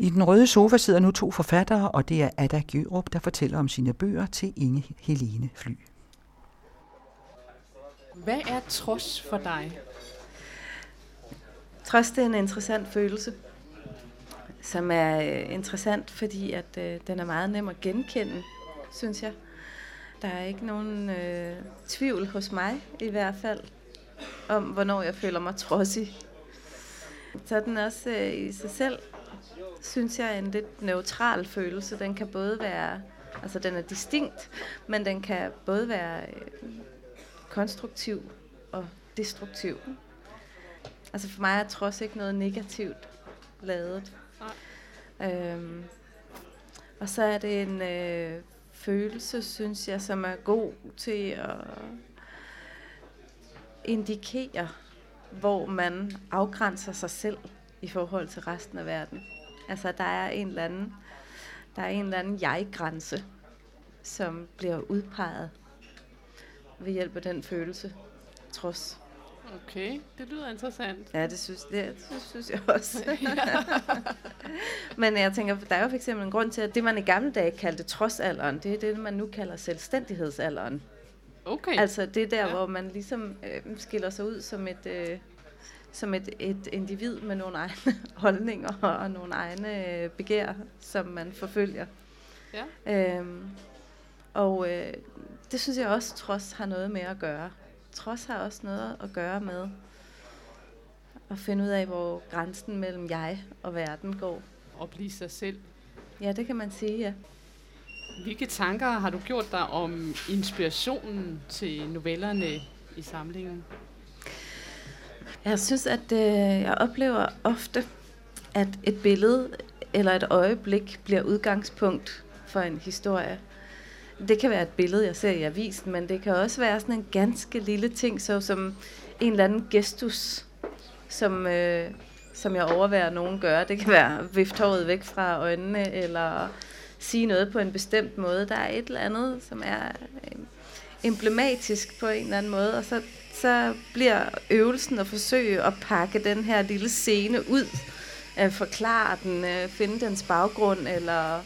I den røde sofa sidder nu to forfattere, og det er Ada Gjørup, der fortæller om sine bøger til Inge Helene Fly. Hvad er trods for dig? Trods det er en interessant følelse, som er øh, interessant, fordi at øh, den er meget nem at genkende, synes jeg. Der er ikke nogen øh, tvivl hos mig i hvert fald, om hvornår jeg føler mig trodsig. Så er den også øh, i sig selv, synes jeg, en lidt neutral følelse. Den kan både være, altså den er distinkt, men den kan både være øh, konstruktiv og destruktiv. Altså for mig er trods ikke noget negativt lavet. Øhm, og så er det en øh, følelse, synes jeg, som er god til at indikere, hvor man afgrænser sig selv i forhold til resten af verden. Altså der er en eller anden, der er en eller anden jeg-grænse, som bliver udpeget ved hjælp af den følelse, trods. Okay, det lyder interessant. Ja, det synes, det, det synes jeg også. Men jeg tænker, der er jo eksempel en grund til, at det man i gamle dage kaldte trodsalderen, det er det, man nu kalder selvstændighedsalderen. Okay. Altså det er der, ja. hvor man ligesom øh, skiller sig ud som et, øh, som et, et individ med nogle egne holdninger og nogle egne øh, begær, som man forfølger. Ja. Øhm, og øh, det synes jeg også, trods har noget med at gøre. Trods har også noget at gøre med at finde ud af, hvor grænsen mellem jeg og verden går. Og blive sig selv. Ja, det kan man sige, ja. Hvilke tanker har du gjort dig om inspirationen til novellerne i samlingen? Jeg synes, at øh, jeg oplever ofte, at et billede eller et øjeblik bliver udgangspunkt for en historie. Det kan være et billede, jeg ser i avisen, men det kan også være sådan en ganske lille ting, så som en eller anden gestus, som, øh, som jeg overværer, nogen gøre. Det kan være vifte håret væk fra øjnene, eller sige noget på en bestemt måde. Der er et eller andet, som er emblematisk på en eller anden måde, og så, så bliver øvelsen at forsøge at pakke den her lille scene ud, at forklare den, øh, finde dens baggrund, eller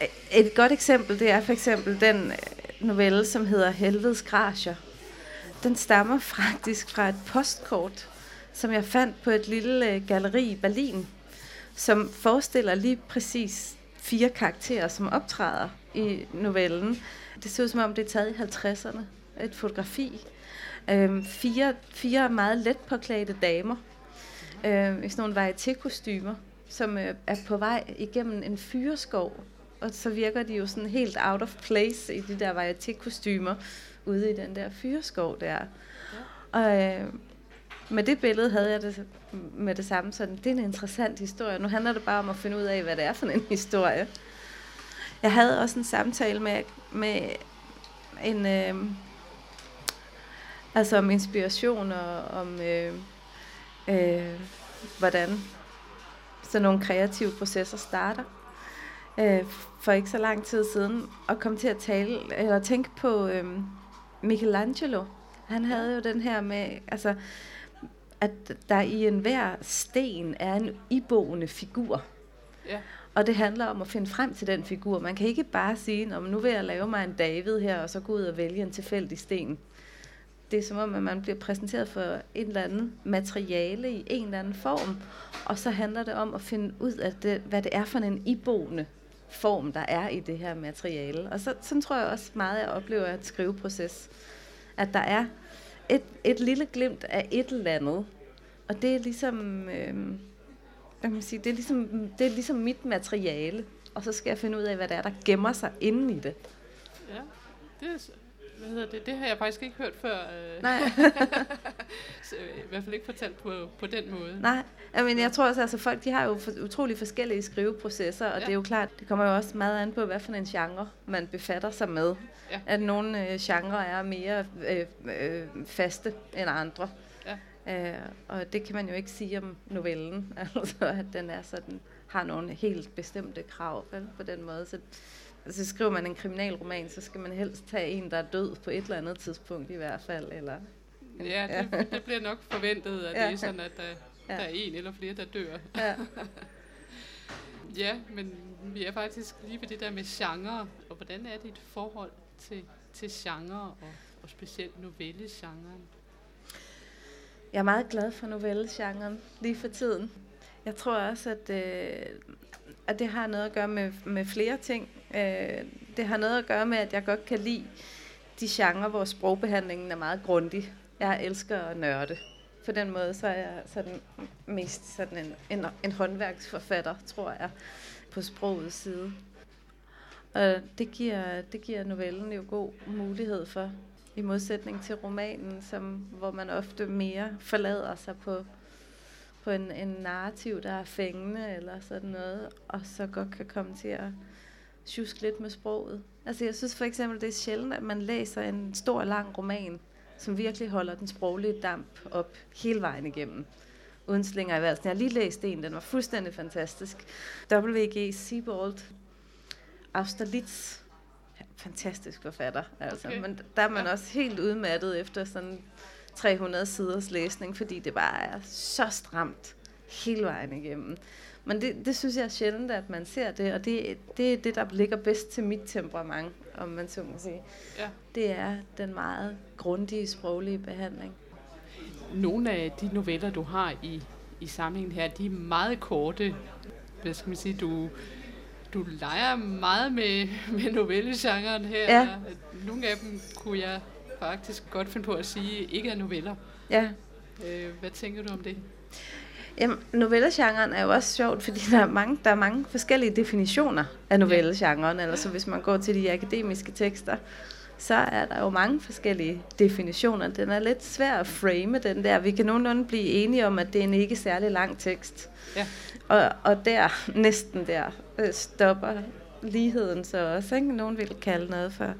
øh, et godt eksempel, det er for eksempel den øh, novelle, som hedder Helvedes Grasier. Den stammer faktisk fra et postkort, som jeg fandt på et lille galleri i Berlin, som forestiller lige præcis fire karakterer, som optræder i novellen. Det ser ud som om, det er taget i 50'erne. Et fotografi. Øhm, fire, fire meget let påklædte damer øh, i sådan nogle varieté-kostymer, som øh, er på vej igennem en fyreskov og så virker de jo sådan helt out of place i de der varieté-kostymer ude i den der fyreskov der. Ja. Og øh, med det billede havde jeg det med det samme sådan, det er en interessant historie. Nu handler det bare om at finde ud af, hvad det er for en historie. Jeg havde også en samtale med, med en, øh, altså om inspiration og om, øh, øh, hvordan sådan nogle kreative processer starter øh, for ikke så lang tid siden og kom til at tale eller tænke på øh, Michelangelo. Han havde jo den her med, altså, at der i enhver sten er en iboende figur. Ja. Og det handler om at finde frem til den figur. Man kan ikke bare sige, om nu vil jeg lave mig en David her, og så gå ud og vælge en tilfældig sten. Det er som om, at man bliver præsenteret for en eller anden materiale i en eller anden form, og så handler det om at finde ud af, det, hvad det er for en iboende form, der er i det her materiale. Og så, sådan tror jeg også meget, jeg oplever et skriveproces. At der er et, et lille glimt af et eller andet, og det er ligesom, øh, hvad kan sige, det er, ligesom, det er ligesom mit materiale, og så skal jeg finde ud af, hvad det er, der gemmer sig inde i det. Ja, det er, hvad hedder det? Det har jeg faktisk ikke hørt før. Øh. Nej. så, øh, I hvert fald ikke fortalt på, på den måde. Nej, men jeg tror også, at altså, folk de har jo for, utrolig forskellige skriveprocesser, og ja. det er jo klart, det kommer jo også meget an på, hvad for en genre man befatter sig med. Ja. At nogle øh, genrer er mere øh, øh, faste end andre. Øh, og det kan man jo ikke sige om novellen, altså at den er sådan, har nogle helt bestemte krav vel, på den måde. Så Altså skriver man en kriminalroman, så skal man helst tage en, der er død på et eller andet tidspunkt i hvert fald. Eller, ja, det, det bliver nok forventet, at ja. det er sådan, at der, ja. der er en eller flere, der dør. Ja. Ja, men vi er faktisk lige ved det der med genre, og hvordan er dit forhold til, til genre, og, og specielt novellegenren? Jeg er meget glad for novellegenren lige for tiden. Jeg tror også, at, øh, at det har noget at gøre med, med flere ting. Øh, det har noget at gøre med, at jeg godt kan lide de genrer, hvor sprogbehandlingen er meget grundig. Jeg elsker at nørde. På den måde så er jeg sådan mest sådan en, en, en håndværksforfatter, tror jeg, på sprogets side. Og det giver, det giver novellen jo god mulighed for, i modsætning til romanen, som, hvor man ofte mere forlader sig på, på en, en narrativ, der er fængende eller sådan noget, og så godt kan komme til at tjuske lidt med sproget. Altså jeg synes for eksempel, det er sjældent, at man læser en stor, lang roman, som virkelig holder den sproglige damp op hele vejen igennem. Uden slinger i versen. Jeg har lige læst en, den var fuldstændig fantastisk. W.G. Siebold, Austerlitz, fantastisk forfatter. Altså. Okay. Men der er man ja. også helt udmattet efter sådan 300 siders læsning, fordi det bare er så stramt hele vejen igennem. Men det, det synes jeg er sjældent, at man ser det, og det, det er det, der ligger bedst til mit temperament, om man så må sige. Ja. Det er den meget grundige sproglige behandling. Nogle af de noveller, du har i, i samlingen her, de er meget korte. Hvad skal man sige, du, du leger meget med, med novellegenren her. Ja. Nogle af dem kunne jeg faktisk godt finde på at sige ikke er noveller. Ja. Øh, hvad tænker du om det? Jamen, novellegenren er jo også sjovt, fordi der er mange, der er mange forskellige definitioner af novellegenren. Ja. Altså hvis man går til de akademiske tekster, så er der jo mange forskellige definitioner. Den er lidt svær at frame, den der. Vi kan nogenlunde blive enige om, at det er en ikke særlig lang tekst. Ja. Og, og der, næsten der, øh, stopper ligheden så også. Ikke? Nogen vil kalde noget for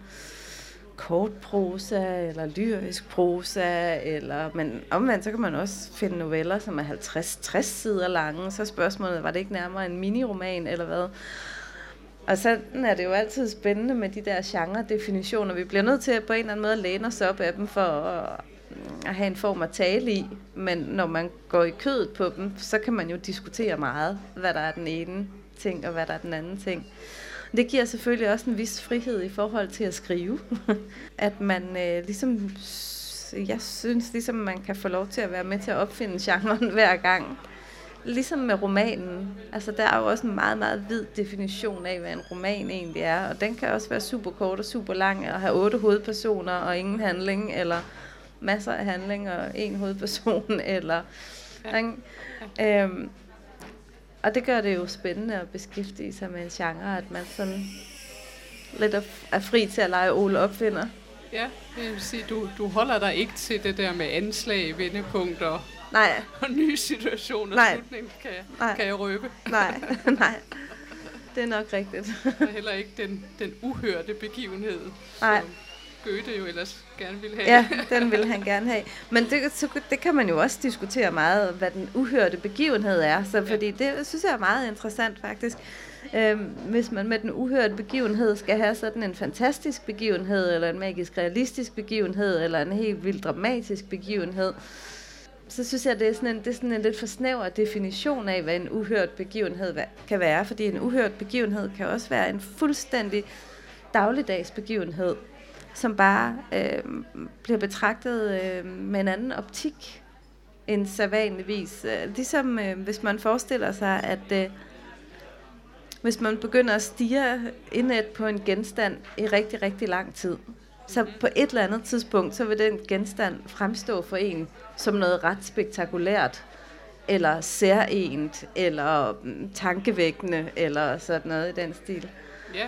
kort prosa, eller lyrisk prosa, eller, men omvendt så kan man også finde noveller, som er 50-60 sider lange. Så spørgsmålet, var det ikke nærmere en miniroman, eller hvad? Og sådan er det jo altid spændende med de der genre-definitioner. Vi bliver nødt til at på en eller anden måde læne os op af dem for at, at have en form at tale i. Men når man går i kødet på dem, så kan man jo diskutere meget, hvad der er den ene ting, og hvad der er den anden ting. Det giver selvfølgelig også en vis frihed i forhold til at skrive. at man øh, ligesom, jeg synes ligesom, man kan få lov til at være med til at opfinde genren hver gang. Ligesom med romanen. Altså, der er jo også en meget, meget vid definition af, hvad en roman egentlig er. Og den kan også være super kort og super lang, og have otte hovedpersoner og ingen handling, eller masser af handling og en hovedperson, eller... Ja. Ja. Øhm, og det gør det jo spændende at beskæftige sig med en genre, at man sådan lidt er fri til at lege Ole opfinder. Ja, jeg vil sige, du, du holder dig ikke til det der med anslag, vendepunkter nej. og nye situationer nej. slutning, kan, jeg, nej. kan jeg røbe. Nej, nej. Det er nok rigtigt. og heller ikke den, den uhørte begivenhed, nej. som Goethe jo ellers gerne ville have. Ja, den ville han gerne have. Men det, så, det kan man jo også diskutere meget, hvad den uhørte begivenhed er. Så, fordi det synes jeg er meget interessant faktisk. Øhm, hvis man med den uhørte begivenhed skal have sådan en fantastisk begivenhed, eller en magisk realistisk begivenhed, eller en helt vildt dramatisk begivenhed, så synes jeg, det er sådan en, det er sådan en lidt for snæver definition af, hvad en uhørt begivenhed kan være. Fordi en uhørt begivenhed kan også være en fuldstændig dagligdags begivenhed som bare øh, bliver betragtet øh, med en anden optik end sædvanligvis. Øh, ligesom øh, hvis man forestiller sig, at øh, hvis man begynder at stige indet på en genstand i rigtig, rigtig lang tid, så på et eller andet tidspunkt, så vil den genstand fremstå for en som noget ret spektakulært, eller særent, eller mm, tankevækkende, eller sådan noget i den stil. Ja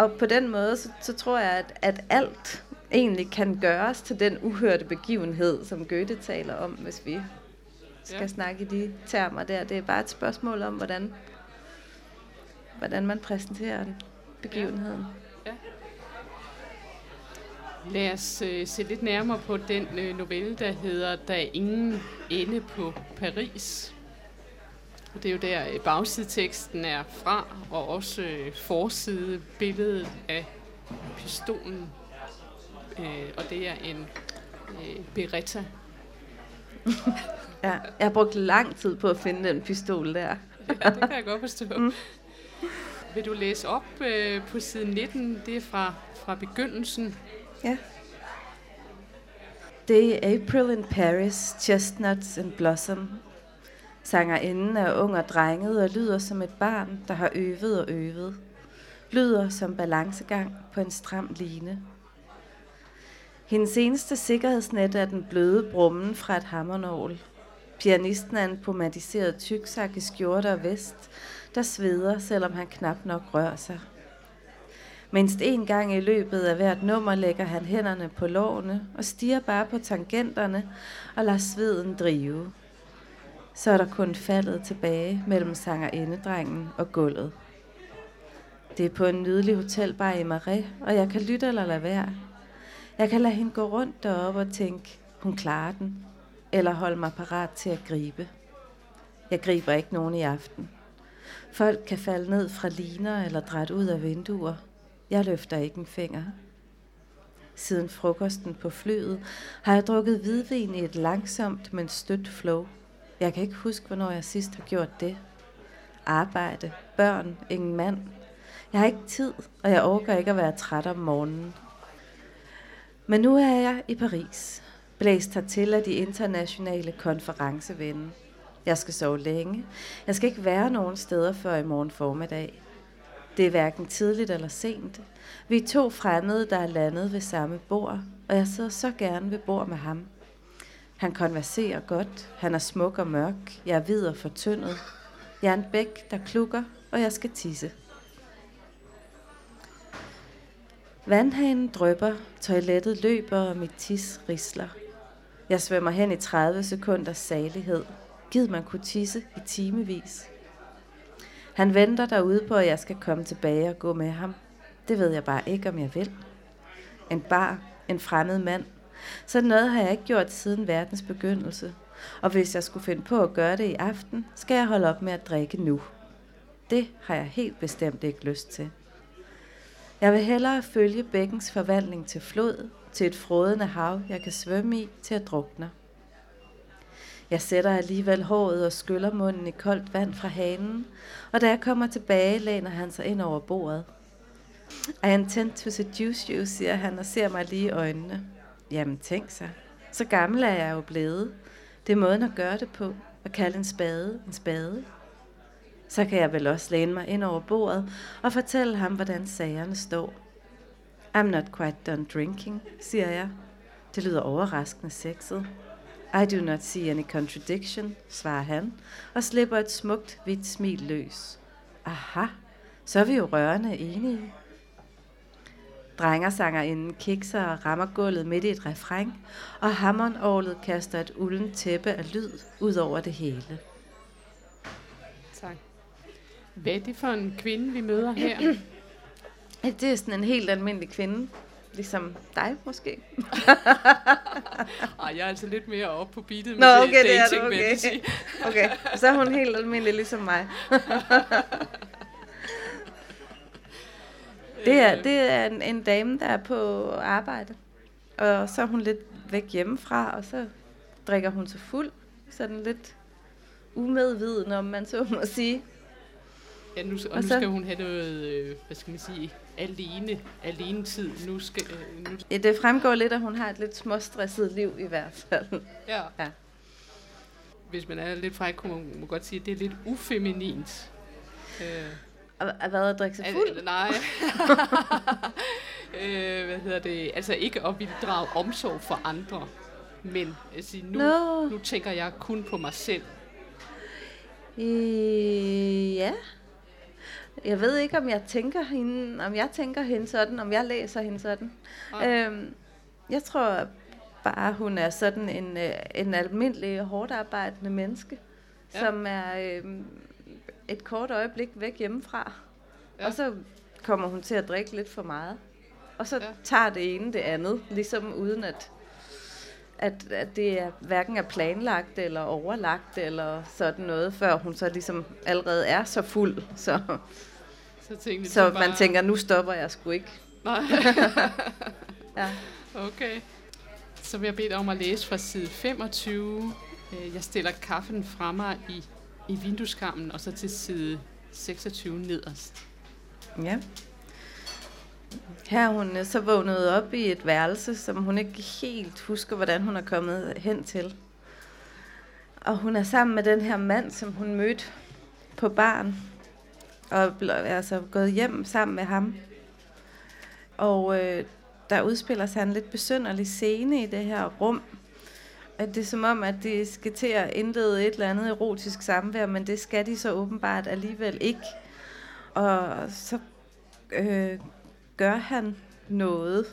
og på den måde, så, så tror jeg, at, at alt egentlig kan gøres til den uhørte begivenhed, som Goethe taler om, hvis vi skal ja. snakke i de termer der. Det er bare et spørgsmål om, hvordan, hvordan man præsenterer den, begivenheden. Ja. Ja. Lad os øh, se lidt nærmere på den øh, novelle, der hedder Der er ingen ende på Paris. Og det er jo der øh, bagsideteksten er fra, og også øh, forside billedet af pistolen. Øh, og det er en øh, Beretta. ja, jeg har brugt lang tid på at finde den pistol der. ja, det kan jeg godt forstå. Mm. vil du læse op øh, på side 19? Det er fra, fra begyndelsen. Ja. Day April in Paris, chestnuts in blossom. Sangerinden er ung og drenget og lyder som et barn, der har øvet og øvet. Lyder som balancegang på en stram line. Hendes eneste sikkerhedsnet er den bløde brummen fra et hammernål. Pianisten er en pomadiseret tyksak i skjorte og vest, der sveder, selvom han knap nok rører sig. Mindst en gang i løbet af hvert nummer lægger han hænderne på lårene og stiger bare på tangenterne og lader sveden drive. Så er der kun faldet tilbage mellem sangerindedrengen og gulvet. Det er på en nydelig hotelbar i Marais, og jeg kan lytte eller lade være. Jeg kan lade hende gå rundt deroppe og tænke, hun klarer den, eller holde mig parat til at gribe. Jeg griber ikke nogen i aften. Folk kan falde ned fra liner eller dræt ud af vinduer. Jeg løfter ikke en finger. Siden frokosten på flyet har jeg drukket hvidvin i et langsomt, men stødt flow. Jeg kan ikke huske, hvornår jeg sidst har gjort det. Arbejde, børn, ingen mand. Jeg har ikke tid, og jeg overgår ikke at være træt om morgenen. Men nu er jeg i Paris, blæst til af de internationale konferencevenne. Jeg skal sove længe. Jeg skal ikke være nogen steder før i morgen formiddag. Det er hverken tidligt eller sent. Vi er to fremmede, der er landet ved samme bord, og jeg sidder så gerne ved bord med ham. Han konverserer godt, han er smuk og mørk, jeg er hvid og fortyndet. Jeg er en bæk, der klukker, og jeg skal tisse. Vandhanen drøber, toilettet løber, og mit tis risler. Jeg svømmer hen i 30 sekunders salighed. Gid man kunne tisse i timevis. Han venter derude på, at jeg skal komme tilbage og gå med ham. Det ved jeg bare ikke, om jeg vil. En bar, en fremmed mand. Sådan noget har jeg ikke gjort siden verdens begyndelse. Og hvis jeg skulle finde på at gøre det i aften, skal jeg holde op med at drikke nu. Det har jeg helt bestemt ikke lyst til. Jeg vil hellere følge bækkens forvandling til flod, til et frodende hav, jeg kan svømme i, til at drukne. Jeg sætter alligevel håret og skyller munden i koldt vand fra hanen, og da jeg kommer tilbage, læner han sig ind over bordet. I intend to seduce you, siger han og ser mig lige i øjnene. Jamen tænk sig. Så gammel er jeg jo blevet. Det er måden at gøre det på. At kalde en spade en spade. Så kan jeg vel også læne mig ind over bordet og fortælle ham, hvordan sagerne står. I'm not quite done drinking, siger jeg. Det lyder overraskende sexet. I do not see any contradiction, svarer han, og slipper et smukt, hvidt smil løs. Aha, så er vi jo rørende enige. Drengersangerinden kikser og rammer gulvet midt i et refræng, og hammernovlet kaster et ulden tæppe af lyd ud over det hele. Tak. Hvad er det for en kvinde, vi møder her? Det er sådan en helt almindelig kvinde, ligesom dig måske. Ej, jeg er altså lidt mere oppe på beatet Nå, med okay, det er dating, du, okay. Okay, så er hun helt almindelig ligesom mig. Det er, det er en, en dame, der er på arbejde. Og så er hun lidt væk hjemmefra, og så drikker hun sig fuld. Sådan lidt umedviden, om man så må sige. Ja, nu, og Og nu så- skal hun have noget, øh, hvad skal man sige, alene, alene tid. Nu skal, øh, nu, Ja, det fremgår lidt, at hun har et lidt småstresset liv i hvert fald. ja. Ja. Hvis man er lidt fræk, kunne man må godt sige, at det er lidt ufeminint. Øh, hvad at drikke sig fuld? nej. øh, hvad hedder det? Altså ikke at ville drage omsorg for andre. Men altså, nu, Nå. nu tænker jeg kun på mig selv. Øh, ja. Jeg ved ikke, om jeg tænker hende, om jeg tænker hende sådan, om jeg læser hende sådan. Nej. Øhm, jeg tror bare, hun er sådan en, øh, en almindelig, hårdt arbejdende menneske, ja. som er øh, et kort øjeblik væk hjemmefra. Ja. Og så kommer hun til at drikke lidt for meget. Og så Ja. tager det ene det andet, ligesom uden at, at, at det er, hverken er planlagt eller overlagt eller sådan noget, før hun så ligesom allerede er så fuld. Så, Så, tænkte så jeg man tænker, nu stopper jeg sgu ikke. Nej. Ja. Okay. Så vil jeg bede dig om at læse fra side 25. Øh, Jeg stiller kaffen fra mig i, i vindueskarmen, og så til side 26 nederst. Ja. Her hun er så vågnet op i et værelse, som hun ikke helt husker, hvordan hun er kommet hen til. Og hun er sammen med den her mand, som hun mødte på barn. Og er altså gået hjem sammen med ham. Og øh, der udspiller sig en lidt besynderlig scene i det her rum. At det er som om, at de skal til at indlede et eller andet erotisk samvær, men det skal de så åbenbart alligevel ikke. Og så øh, gør han noget,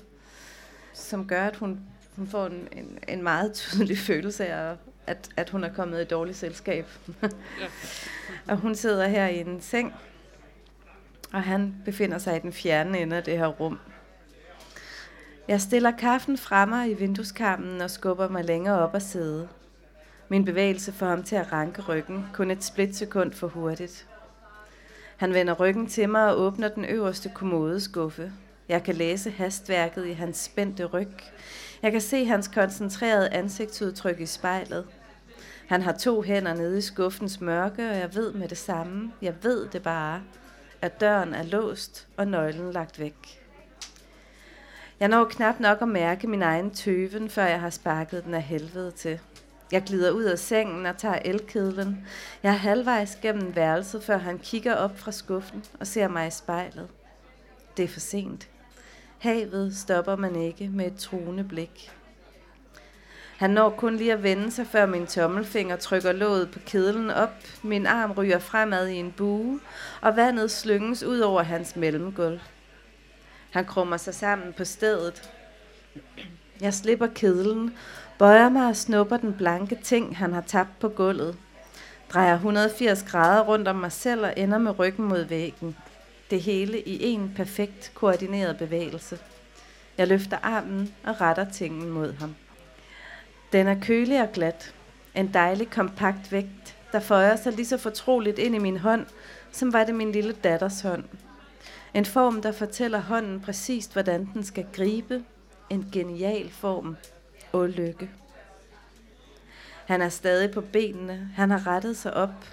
som gør, at hun, hun får en, en, en meget tydelig følelse af, at, at hun er kommet i dårligt selskab. og hun sidder her i en seng, og han befinder sig i den fjerne ende af det her rum. Jeg stiller kaffen fremme i vindueskarmen og skubber mig længere op og sidde. Min bevægelse får ham til at ranke ryggen, kun et splitsekund for hurtigt. Han vender ryggen til mig og åbner den øverste kommodeskuffe. Jeg kan læse hastværket i hans spændte ryg. Jeg kan se hans koncentrerede ansigtsudtryk i spejlet. Han har to hænder nede i skuffens mørke, og jeg ved med det samme, jeg ved det bare, at døren er låst og nøglen lagt væk. Jeg når knap nok at mærke min egen tøven, før jeg har sparket den af helvede til. Jeg glider ud af sengen og tager elkedlen. Jeg er halvvejs gennem værelset, før han kigger op fra skuffen og ser mig i spejlet. Det er for sent. Havet stopper man ikke med et truende blik. Han når kun lige at vende sig, før min tommelfinger trykker låget på kedlen op. Min arm ryger fremad i en bue, og vandet slynges ud over hans mellemgulv. Han krummer sig sammen på stedet. Jeg slipper kedlen, bøjer mig og snupper den blanke ting, han har tabt på gulvet. Drejer 180 grader rundt om mig selv og ender med ryggen mod væggen. Det hele i en perfekt koordineret bevægelse. Jeg løfter armen og retter tingen mod ham. Den er kølig og glat. En dejlig kompakt vægt, der føjer sig lige så fortroligt ind i min hånd, som var det min lille datters hånd. En form, der fortæller hånden præcist, hvordan den skal gribe. En genial form. Og lykke. Han er stadig på benene. Han har rettet sig op.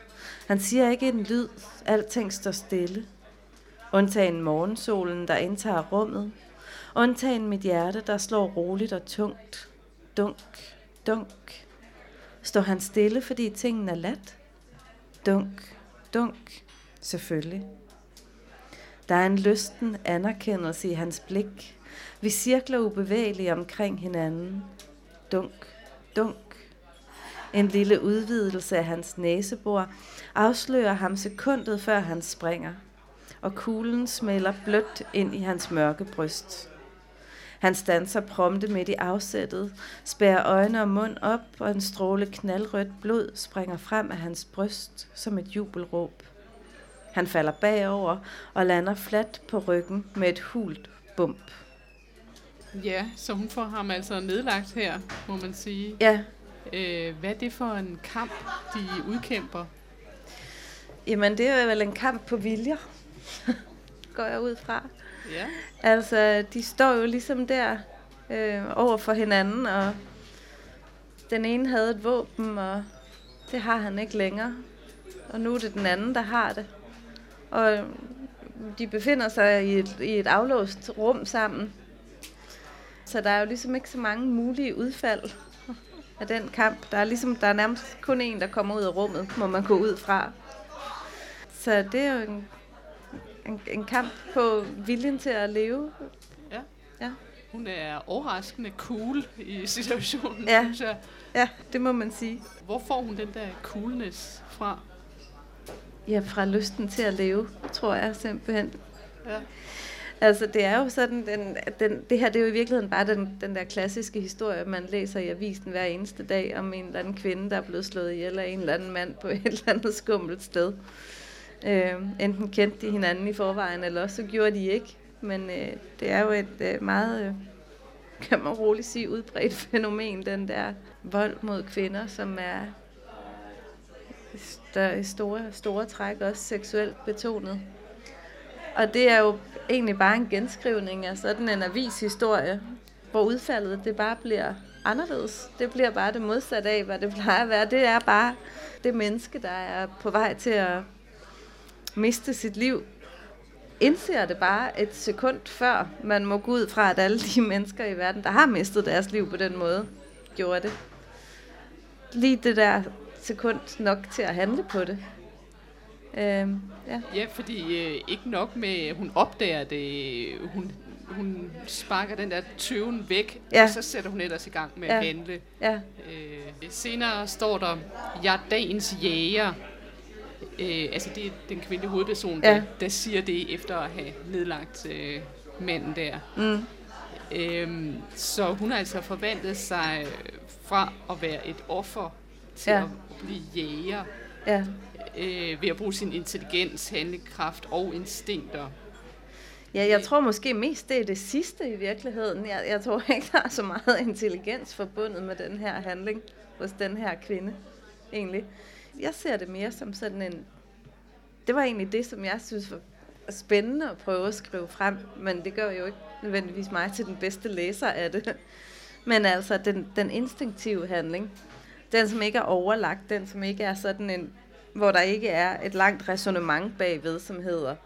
Han siger ikke en lyd. Alting står stille. Undtagen morgensolen, der indtager rummet. Undtagen mit hjerte, der slår roligt og tungt. Dunk, dunk. Står han stille, fordi tingene er lat? Dunk, dunk. Selvfølgelig. Der er en lysten anerkendelse i hans blik. Vi cirkler ubevægeligt omkring hinanden. Dunk, dunk. En lille udvidelse af hans næsebor afslører ham sekundet før han springer, og kuglen smelter blødt ind i hans mørke bryst. Han standser prompte midt i afsættet, spærer øjne og mund op, og en stråle knaldrødt blod springer frem af hans bryst som et jubelråb. Han falder bagover og lander fladt på ryggen med et hult bump. Ja, så hun får ham altså nedlagt her, må man sige. Ja. Øh, hvad er det for en kamp, de udkæmper? Jamen, det er vel en kamp på viljer, går jeg ud fra. Ja. Altså, de står jo ligesom der øh, over for hinanden, og den ene havde et våben, og det har han ikke længere. Og nu er det den anden, der har det. Og de befinder sig i et, i et aflåst rum sammen. Så der er jo ligesom ikke så mange mulige udfald af den kamp. Der er ligesom der er nærmest kun en, der kommer ud af rummet, må man gå ud fra. Så det er jo en, en, en kamp på viljen til at leve. Ja. ja. Hun er overraskende cool i situationen, ja. synes jeg. Ja, det må man sige. Hvor får hun den der coolness fra? Ja, fra lysten til at leve, tror jeg simpelthen. Ja. Altså, det er jo sådan, den, den, det her det er jo i virkeligheden bare den, den der klassiske historie, man læser i avisen hver eneste dag om en eller anden kvinde, der er blevet slået ihjel af en eller anden mand på et eller andet skummelt sted. Øh, enten kendte de hinanden i forvejen, eller også så gjorde de ikke. Men øh, det er jo et øh, meget, øh, kan man roligt sige, udbredt fænomen, den der vold mod kvinder, som er der store, store træk også seksuelt betonet. Og det er jo egentlig bare en genskrivning af sådan en avishistorie, hvor udfaldet det bare bliver anderledes. Det bliver bare det modsatte af, hvad det plejer at være. Det er bare det menneske, der er på vej til at miste sit liv, indser det bare et sekund før man må gå ud fra, at alle de mennesker i verden, der har mistet deres liv på den måde, gjorde det. Lige det der sekund nok til at handle på det. Øhm, ja. ja, fordi øh, ikke nok med, hun opdager det, hun, hun sparker den der tøven væk, ja. og så sætter hun ellers i gang med ja. at handle. Ja. Øh, senere står der, jeg er dagens jæger. Øh, altså det er den kvindelige hovedperson, ja. der, der siger det efter at have nedlagt øh, manden der. Mm. Øhm, så hun har altså forvandlet sig fra at være et offer til ja. at blive jæger. Ja. Øh, ved at bruge sin intelligens, handlekraft og instinkter. Ja, jeg tror måske mest, det er det sidste i virkeligheden. Jeg, jeg tror ikke, der er så meget intelligens forbundet med den her handling hos den her kvinde, egentlig. Jeg ser det mere som sådan en... Det var egentlig det, som jeg synes var spændende at prøve at skrive frem, men det gør jo ikke nødvendigvis mig til den bedste læser af det. Men altså, den, den instinktive handling, den som ikke er overlagt, den som ikke er sådan en, hvor der ikke er et langt resonemang bagved, som hedder,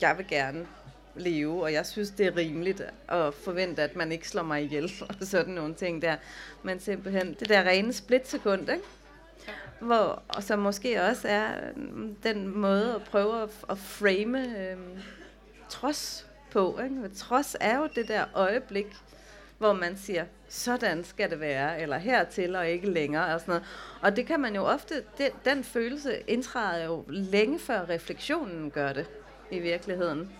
jeg vil gerne leve, og jeg synes, det er rimeligt at forvente, at man ikke slår mig ihjel, og sådan nogle ting der. Men simpelthen det der rene splitsekund, ikke? Hvor, og som måske også er mm, den måde at prøve at, at frame øhm, trods på. Ikke? Trods er jo det der øjeblik, hvor man siger, sådan skal det være, eller hertil og ikke længere, og sådan noget. Og det kan man jo ofte, det, den følelse indtræder jo længe før refleksionen gør det, i virkeligheden.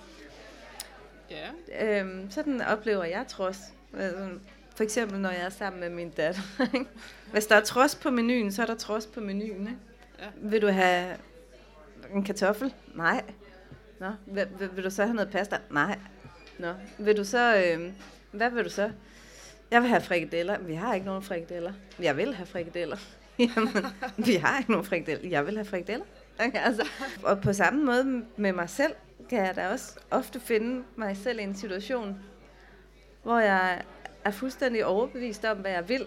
Ja. Øhm, sådan oplever jeg trods. Altså, for eksempel, når jeg er sammen med min datter. Hvis der er trods på menuen, så er der trods på menuen. Ikke? Ja. Vil du have en kartoffel? Nej. Nå, vil, vil, vil du så have noget pasta? Nej. Nå, vil du så, øh, hvad vil du så? Jeg vil have frikadeller. Vi har ikke nogen frikadeller. Jeg vil have frikadeller. Jamen, vi har ikke nogen frikadeller. Jeg vil have frikadeller. Okay, altså. Og på samme måde med mig selv, kan jeg da også ofte finde mig selv i en situation, hvor jeg er fuldstændig overbevist om, hvad jeg vil.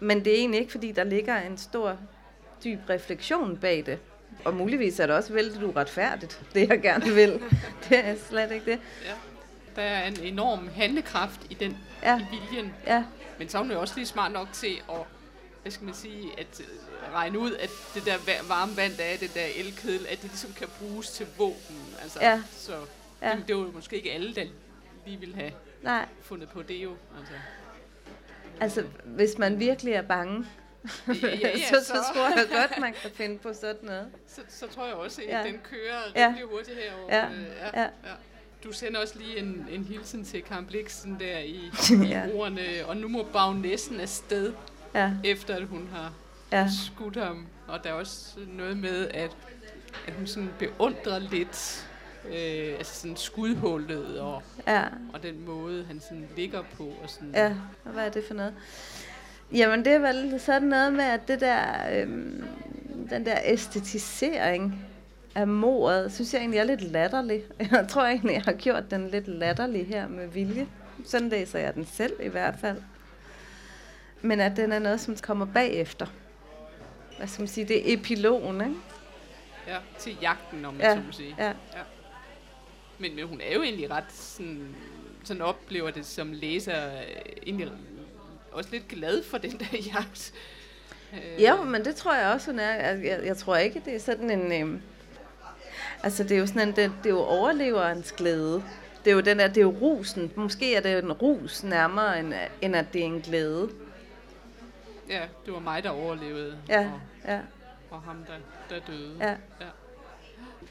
Men det er egentlig ikke, fordi der ligger en stor, dyb refleksion bag det. Og muligvis er det også vældig uretfærdigt, det jeg gerne vil. det er slet ikke det. Ja. Der er en enorm handlekraft i den ja. i viljen. Ja. Men så er hun jo også lige smart nok til at hvad skal man sige, at øh, regne ud, at det der varme vand, der er det der elkedel, at det ligesom kan bruges til våben. Altså, ja. Så ja. Det, det var jo måske ikke alle, der lige ville have Nej. fundet på det jo. Altså. altså, hvis man virkelig er bange, ja, ja, så, så, så tror jeg godt, man kan finde på sådan noget. Så, så tror jeg også, at ja. den kører rimelig ja. hurtigt herovre. Ja. Øh, ja. Ja. Ja. Du sender også lige en, en hilsen til Karen Bliksen der i, ja. ordene, og nu må bagnæssen afsted, ja. efter at hun har ja. skudt ham. Og der er også noget med, at, at hun sådan beundrer lidt øh, altså sådan skudhullet og, ja. og den måde, han sådan ligger på. Og sådan. Ja, og hvad er det for noget? Jamen det er vel sådan noget med, at det der, øhm, den der æstetisering af mordet, synes jeg egentlig er lidt latterlig. Jeg tror egentlig, jeg har gjort den lidt latterlig her med vilje. Sådan læser jeg den selv i hvert fald. Men at den er noget, som kommer bagefter. Hvad skal man sige, det er epilogen, ikke? Ja, til jagten, om man ja, så må sige. Ja. ja. Men, men hun er jo egentlig ret sådan, sådan oplever det som læser, øh, egentlig også lidt glad for den der jagt. Ja, men det tror jeg også, hun er. Jeg, jeg, jeg tror ikke, det er sådan en... Øh, altså, det er jo sådan en, det, det er jo overleverens glæde. Det er jo den der, det er jo rusen. Måske er det en rus nærmere, end, end at det er en glæde. Ja, det var mig, der overlevede. Ja, og, ja. Og ham, der, der døde. Ja. ja.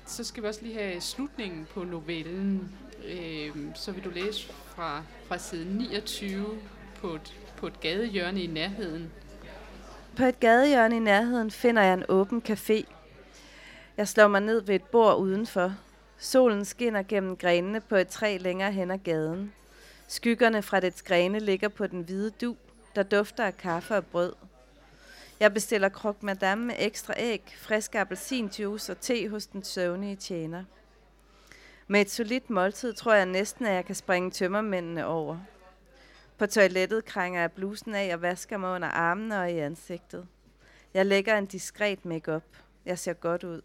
Så skal vi også lige have slutningen på novellen. Øh, så vil du læse fra, fra side 29 på et, på et gadehjørne i nærheden. På et gadehjørne i nærheden finder jeg en åben café. Jeg slår mig ned ved et bord udenfor. Solen skinner gennem grenene på et træ længere hen ad gaden. Skyggerne fra dets grene ligger på den hvide du, der dufter af kaffe og brød. Jeg bestiller krok madame med ekstra æg, frisk appelsinjuice og te hos den søvnige tjener. Med et solidt måltid tror jeg næsten, at jeg kan springe tømmermændene over. På toilettet krænger jeg blusen af og vasker mig under armene og i ansigtet. Jeg lægger en diskret makeup. Jeg ser godt ud.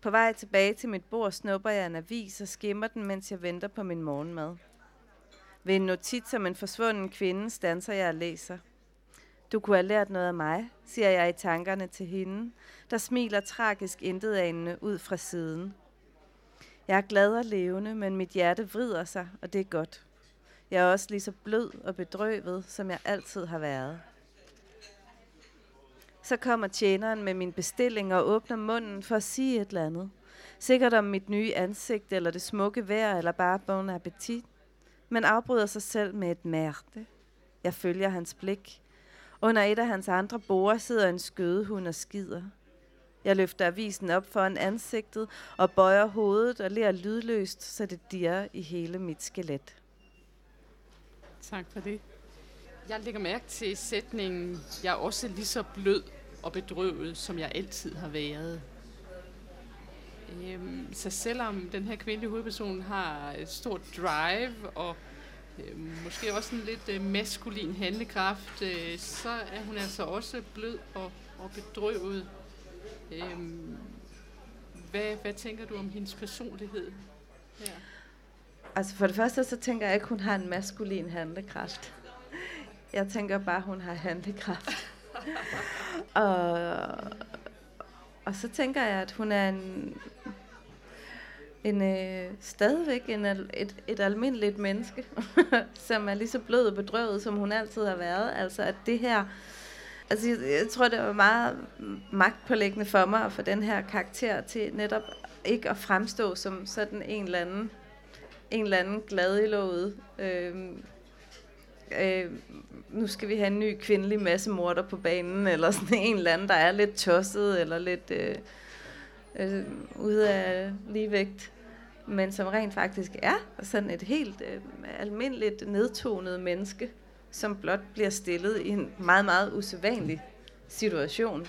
På vej tilbage til mit bord snupper jeg en avis og skimmer den, mens jeg venter på min morgenmad. Ved en notits om en forsvunden kvinde stanser jeg og læser. Du kunne have lært noget af mig, siger jeg i tankerne til hende, der smiler tragisk intetanende ud fra siden. Jeg er glad og levende, men mit hjerte vrider sig, og det er godt. Jeg er også lige så blød og bedrøvet, som jeg altid har været. Så kommer tjeneren med min bestilling og åbner munden for at sige et eller andet. Sikkert om mit nye ansigt, eller det smukke vejr, eller bare bon appetit. Men afbryder sig selv med et mærte. Jeg følger hans blik. Under et af hans andre borer sidder en skødehund og skider. Jeg løfter avisen op foran ansigtet og bøjer hovedet og ler lydløst, så det dirrer i hele mit skelet. Tak for det. Jeg lægger mærke til sætningen, jeg er også lige så blød og bedrøvet, som jeg altid har været. Øhm, så selvom den her kvindelige hovedperson har et stort drive og øh, måske også en lidt øh, maskulin handlekraft, øh, så er hun altså også blød og, og bedrøvet. Øhm, hvad, hvad tænker du om hendes personlighed her? Altså for det første, så tænker jeg ikke, hun har en maskulin handlekraft. Jeg tænker bare, hun har handlekraft og, og så tænker jeg, at hun er en, en øh, stadigvæk en, et, et almindeligt menneske, som er lige så blød og bedrøvet, som hun altid har været. Altså at det her, altså jeg, jeg tror, det var meget magtpålæggende for mig at få den her karakter til netop ikke at fremstå som sådan en eller anden, en eller anden glad i låget, øh, øh, nu skal vi have en ny kvindelig massemorder på banen, eller sådan en eller anden, der er lidt tosset, eller lidt øh, øh, ude af ligevægt, men som rent faktisk er sådan et helt øh, almindeligt nedtonet menneske, som blot bliver stillet i en meget, meget usædvanlig situation,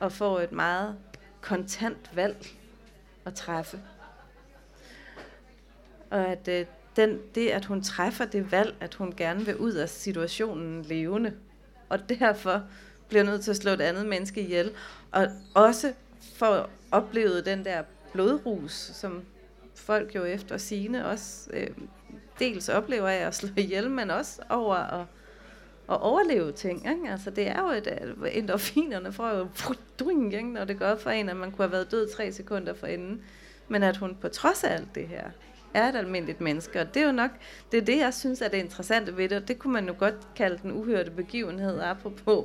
og får et meget kontant valg at træffe. Og at øh, den, det, at hun træffer det valg, at hun gerne vil ud af situationen levende, og derfor bliver nødt til at slå et andet menneske ihjel, og også for oplevet den der blodrus, som folk jo efter sine også øh, dels oplever af at slå ihjel, men også over at, at overleve ting. Ikke? Altså det er jo et, øh, endorfinerne får jo ikke? når det går for en, at man kunne have været død tre sekunder for enden. Men at hun på trods af alt det her, er et almindeligt menneske, og det er jo nok, det er det, jeg synes er det interessante ved det, og det kunne man jo godt kalde den uhørte begivenhed, apropos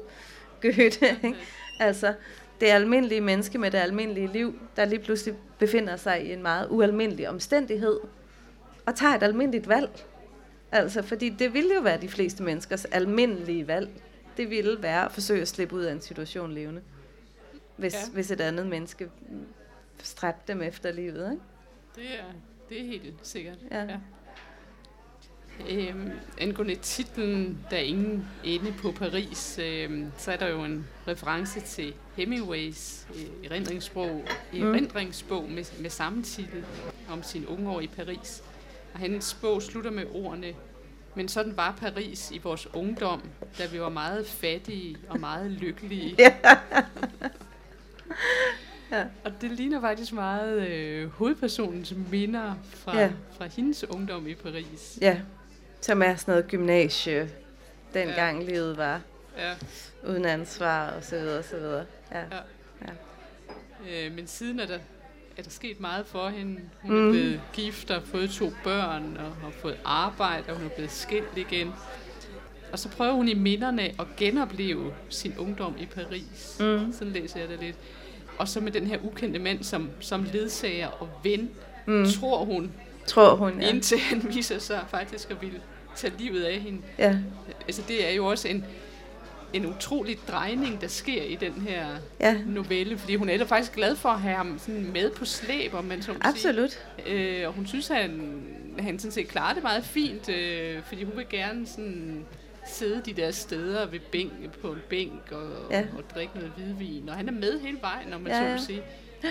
Goethe, ikke? Altså, det almindelige menneske med det almindelige liv, der lige pludselig befinder sig i en meget ualmindelig omstændighed, og tager et almindeligt valg. Altså, fordi det ville jo være de fleste menneskers almindelige valg. Det ville være at forsøge at slippe ud af en situation levende. Hvis, ja. hvis et andet menneske stræbte dem efter livet, ikke? Det er, det er helt sikkert. Ja. ja. Øhm, angående titlen, Der er ingen ende på Paris, øhm, så er der jo en reference til Hemingways øh, erindringsbog, mm. erindringsbog med, med samme titel om sin unge år i Paris. Og hans bog slutter med ordene, men sådan var Paris i vores ungdom, da vi var meget fattige og meget lykkelige. Ja. Og det ligner faktisk meget øh, hovedpersonens minder fra, ja. fra hendes ungdom i Paris. Ja, som er sådan noget gymnasie, dengang ja. livet var. Ja. Uden ansvar og så videre og så videre. Ja. ja. ja. Øh, men siden er der, er der sket meget for hende. Hun mm. er blevet gift og fået to børn og har fået arbejde, og hun er blevet skilt igen. Og så prøver hun i minderne at genopleve sin ungdom i Paris. Mm. Sådan læser jeg det lidt. Og så med den her ukendte mand som, som ledsager og ven, mm. tror hun, tror hun ja. indtil han viser sig faktisk at ville tage livet af hende. Ja. Altså det er jo også en, en utrolig drejning, der sker i den her ja. novelle, fordi hun er da faktisk glad for at have ham sådan med på slæb, om man så Absolut. Sige. Øh, og hun synes, han, han sådan set klarer det meget fint, øh, fordi hun vil gerne sådan sidde de der steder ved bænk, på en bænk og, ja. og drikke noget hvidvin. Og han er med hele vejen, når man ja, ja. så sige.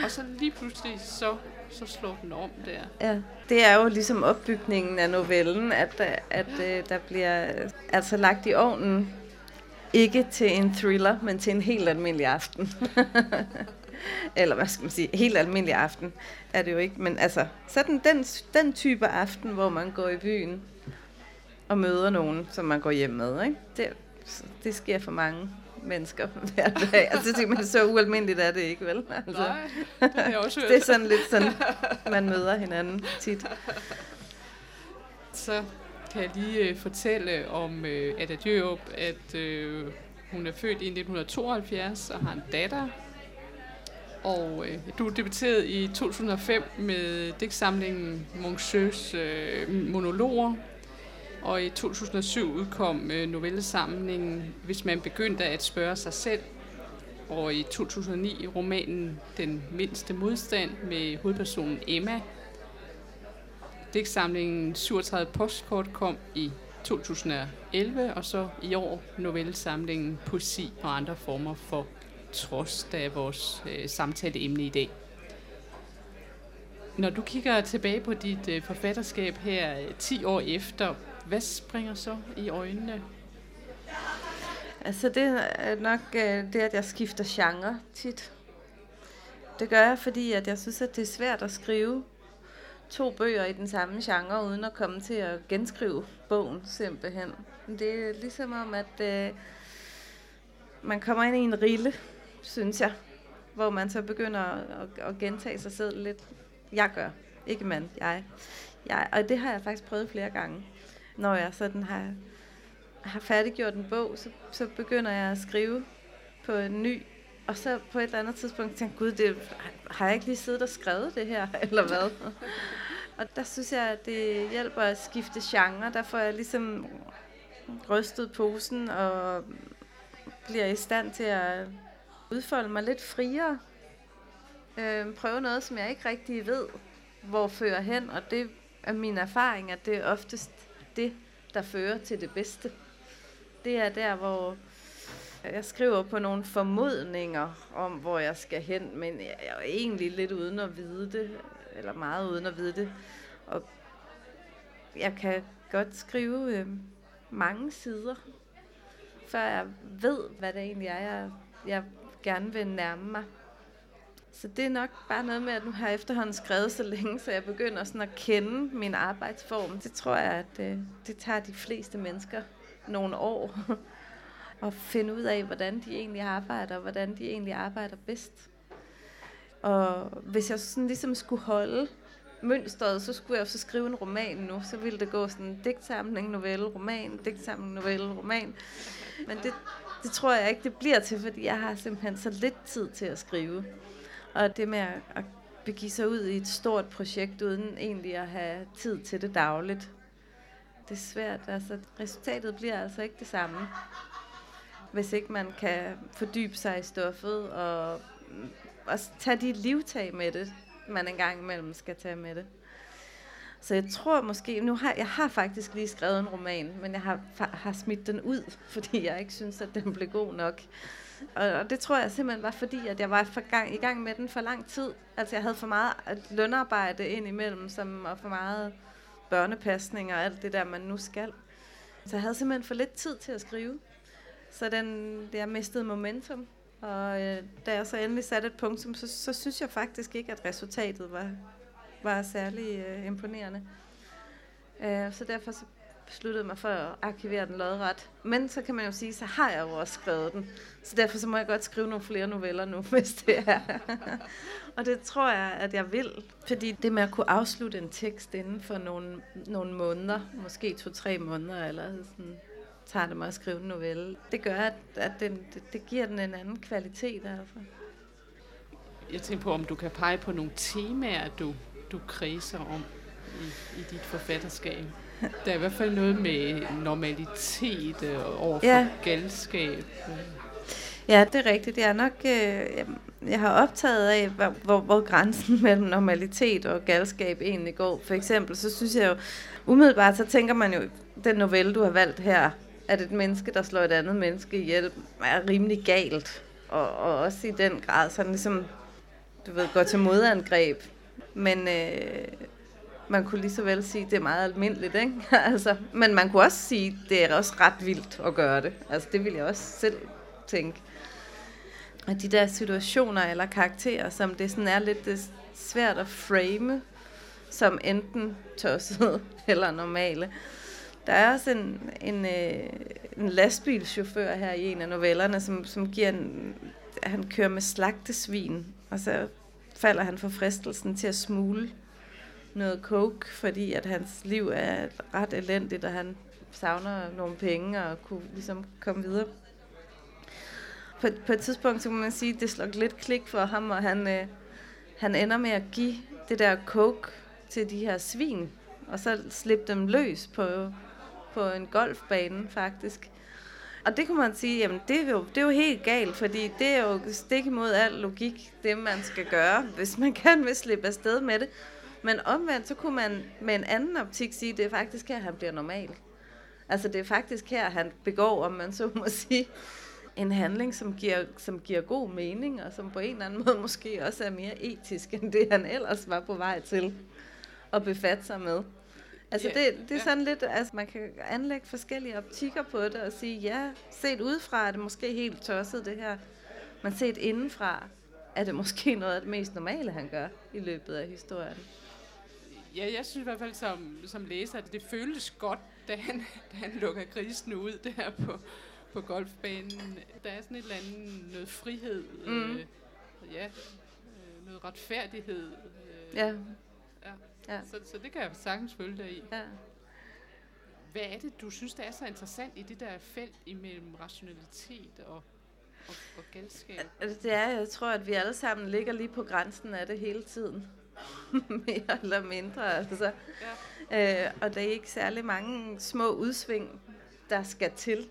Og så lige pludselig, så, så slår den om der. Ja, det er jo ligesom opbygningen af novellen, at, at ja. Øh, der bliver altså lagt i ovnen, ikke til en thriller, men til en helt almindelig aften. Eller hvad skal man sige, helt almindelig aften er det jo ikke. Men altså, sådan den, den type aften, hvor man går i byen og møder nogen, som man går hjem med, ikke? Det, det sker for mange mennesker hver dag. Altså, det man så ualmindeligt er det ikke, vel? Altså, Nej, det jeg også det er sådan lidt sådan, man møder hinanden tit. Så kan jeg lige øh, fortælle om øh, Ada Djørup, at øh, hun er født i 1972 og har en datter. Og øh, du debuterede i 2005 med digtsamlingen Moncheux øh, monologer. Og i 2007 udkom øh, novellesamlingen Hvis man begyndte at spørge sig selv. Og i 2009 romanen Den mindste modstand med hovedpersonen Emma, digtsamlingen 37 postkort kom i 2011, og så i år novellesamlingen Poesi og andre former for trods, der er vores øh, samtaleemne i dag. Når du kigger tilbage på dit øh, forfatterskab her øh, 10 år efter, hvad springer så i øjnene? Altså det er nok øh, det, at jeg skifter genre tit. Det gør jeg, fordi at jeg synes, at det er svært at skrive to bøger i den samme genre, uden at komme til at genskrive bogen simpelthen. Det er ligesom om, at øh, man kommer ind i en rille, synes jeg, hvor man så begynder at, at gentage sig selv lidt. Jeg gør, ikke man, jeg. jeg. Og det har jeg faktisk prøvet flere gange. Når jeg sådan har, har færdiggjort en bog, så, så begynder jeg at skrive på en ny og så på et eller andet tidspunkt tænkte jeg, gud, det, har jeg ikke lige siddet og skrevet det her, eller hvad? og der synes jeg, at det hjælper at skifte genre. Der får jeg ligesom rystet posen og bliver i stand til at udfolde mig lidt friere. Øh, prøve noget, som jeg ikke rigtig ved, hvor fører hen. Og det er min erfaring, at det er oftest det, der fører til det bedste. Det er der, hvor jeg skriver på nogle formodninger om, hvor jeg skal hen, men jeg er egentlig lidt uden at vide det, eller meget uden at vide det. Og jeg kan godt skrive øh, mange sider, før jeg ved, hvad det egentlig er, jeg, jeg gerne vil nærme mig. Så det er nok bare noget med, at nu har jeg efterhånden skrevet så længe, så jeg begynder sådan at kende min arbejdsform. Det tror jeg, at øh, det tager de fleste mennesker nogle år at finde ud af, hvordan de egentlig arbejder, og hvordan de egentlig arbejder bedst. Og hvis jeg sådan ligesom skulle holde mønstret, så skulle jeg så skrive en roman nu. Så ville det gå sådan digtsamling, novelle, roman, digtsamling, novelle, roman. Men det, det tror jeg ikke, det bliver til, fordi jeg har simpelthen så lidt tid til at skrive. Og det med at, at begive sig ud i et stort projekt, uden egentlig at have tid til det dagligt, det er svært. Altså, resultatet bliver altså ikke det samme hvis ikke man kan fordybe sig i stoffet og, mm, og tage de livtag med det, man engang imellem skal tage med det. Så jeg tror måske, nu har jeg har faktisk lige skrevet en roman, men jeg har, har smidt den ud, fordi jeg ikke synes, at den blev god nok. Og, og det tror jeg simpelthen var fordi, at jeg var for gang, i gang med den for lang tid. Altså jeg havde for meget øh, lønarbejde ind imellem, som, og for meget børnepasning og alt det der, man nu skal. Så jeg havde simpelthen for lidt tid til at skrive. Så den, jeg mistede momentum. Og øh, da jeg så endelig satte et punktum, så, så synes jeg faktisk ikke, at resultatet var, var særlig øh, imponerende. Øh, så derfor så besluttede mig for at arkivere den lodret. Men så kan man jo sige, så har jeg jo også skrevet den. Så derfor så må jeg godt skrive nogle flere noveller nu, hvis det er. og det tror jeg, at jeg vil. Fordi det med at kunne afslutte en tekst inden for nogle, nogle måneder, måske to-tre måneder, eller sådan, tager det mig at skrive en novelle. Det gør, at, at den, det, det giver den en anden kvalitet. Altså. Jeg tænker på, om du kan pege på nogle temaer, du, du kredser om i, i dit forfatterskab. Der er i hvert fald noget med normalitet øh, over for ja. galskab. Ja, det er rigtigt. Jeg er nok, øh, jeg har optaget af, hvor, hvor, hvor grænsen mellem normalitet og galskab egentlig går. For eksempel, så synes jeg jo, umiddelbart, så tænker man jo, den novelle, du har valgt her, at et menneske, der slår et andet menneske ihjel, er rimelig galt. Og, og også i den grad sådan ligesom, du ved, går til modangreb. Men øh, man kunne lige så vel sige, at det er meget almindeligt, ikke? altså, men man kunne også sige, at det er også ret vildt at gøre det. Altså, det vil jeg også selv tænke. Og de der situationer eller karakterer, som det sådan er lidt det svært at frame som enten tosset eller normale. Der er også en, en, øh, en lastbilchauffør her i en af novellerne, som, som giver en, han kører med slagtesvin, og så falder han for fristelsen til at smule noget coke, fordi at hans liv er ret elendigt, og han savner nogle penge og kunne ligesom komme videre. På, på et tidspunkt, så kan man sige, det slår lidt klik for ham, og han, øh, han ender med at give det der coke til de her svin, og så slippe dem løs på, på en golfbane faktisk. Og det kunne man sige, jamen det er, jo, det er jo helt galt, fordi det er jo stik imod al logik, det man skal gøre, hvis man kan vil slippe afsted med det. Men omvendt, så kunne man med en anden optik sige, det er faktisk her, han bliver normal. Altså det er faktisk her, han begår, om man så må sige, en handling, som giver, som giver god mening, og som på en eller anden måde måske også er mere etisk, end det han ellers var på vej til at befatte sig med. Altså yeah, det, det er yeah. sådan lidt, altså man kan anlægge forskellige optikker på det og sige, ja, set udefra er det måske helt tosset det her, men set indenfra er det måske noget af det mest normale, han gør i løbet af historien. Ja, jeg synes i hvert fald som, som læser, at det føltes godt, da han, da han lukker grisen ud der på, på golfbanen. Der er sådan et eller andet, noget frihed, mm. øh, ja, øh, noget retfærdighed. Øh, ja. ja. ja. Så, så det kan jeg sagtens følge dig i. Ja. Hvad er det, du synes, der er så interessant i det der felt imellem rationalitet og, og, og galskab? Altså, det er, jeg tror, at vi alle sammen ligger lige på grænsen af det hele tiden. Mere eller mindre, altså. Ja. Øh, og der er ikke særlig mange små udsving, der skal til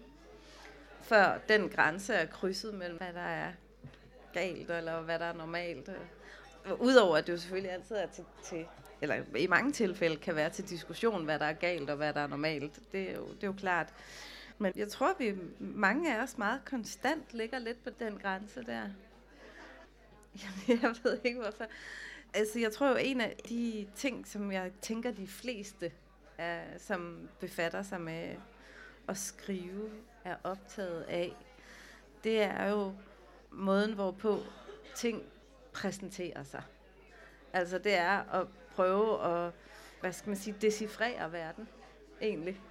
før den grænse er krydset mellem, hvad der er galt, eller hvad der er normalt. Udover at det jo selvfølgelig altid er til, til eller i mange tilfælde kan være til diskussion, hvad der er galt og hvad der er normalt. Det er jo, det er jo klart. Men jeg tror, vi mange af os meget konstant ligger lidt på den grænse der. Jeg ved ikke hvorfor. Altså, jeg tror jo, en af de ting, som jeg tænker de fleste, er, som befatter sig med at skrive, er optaget af, det er jo måden, hvorpå ting præsenterer sig. Altså det er at prøve at, hvad skal man sige, decifrere verden, egentlig.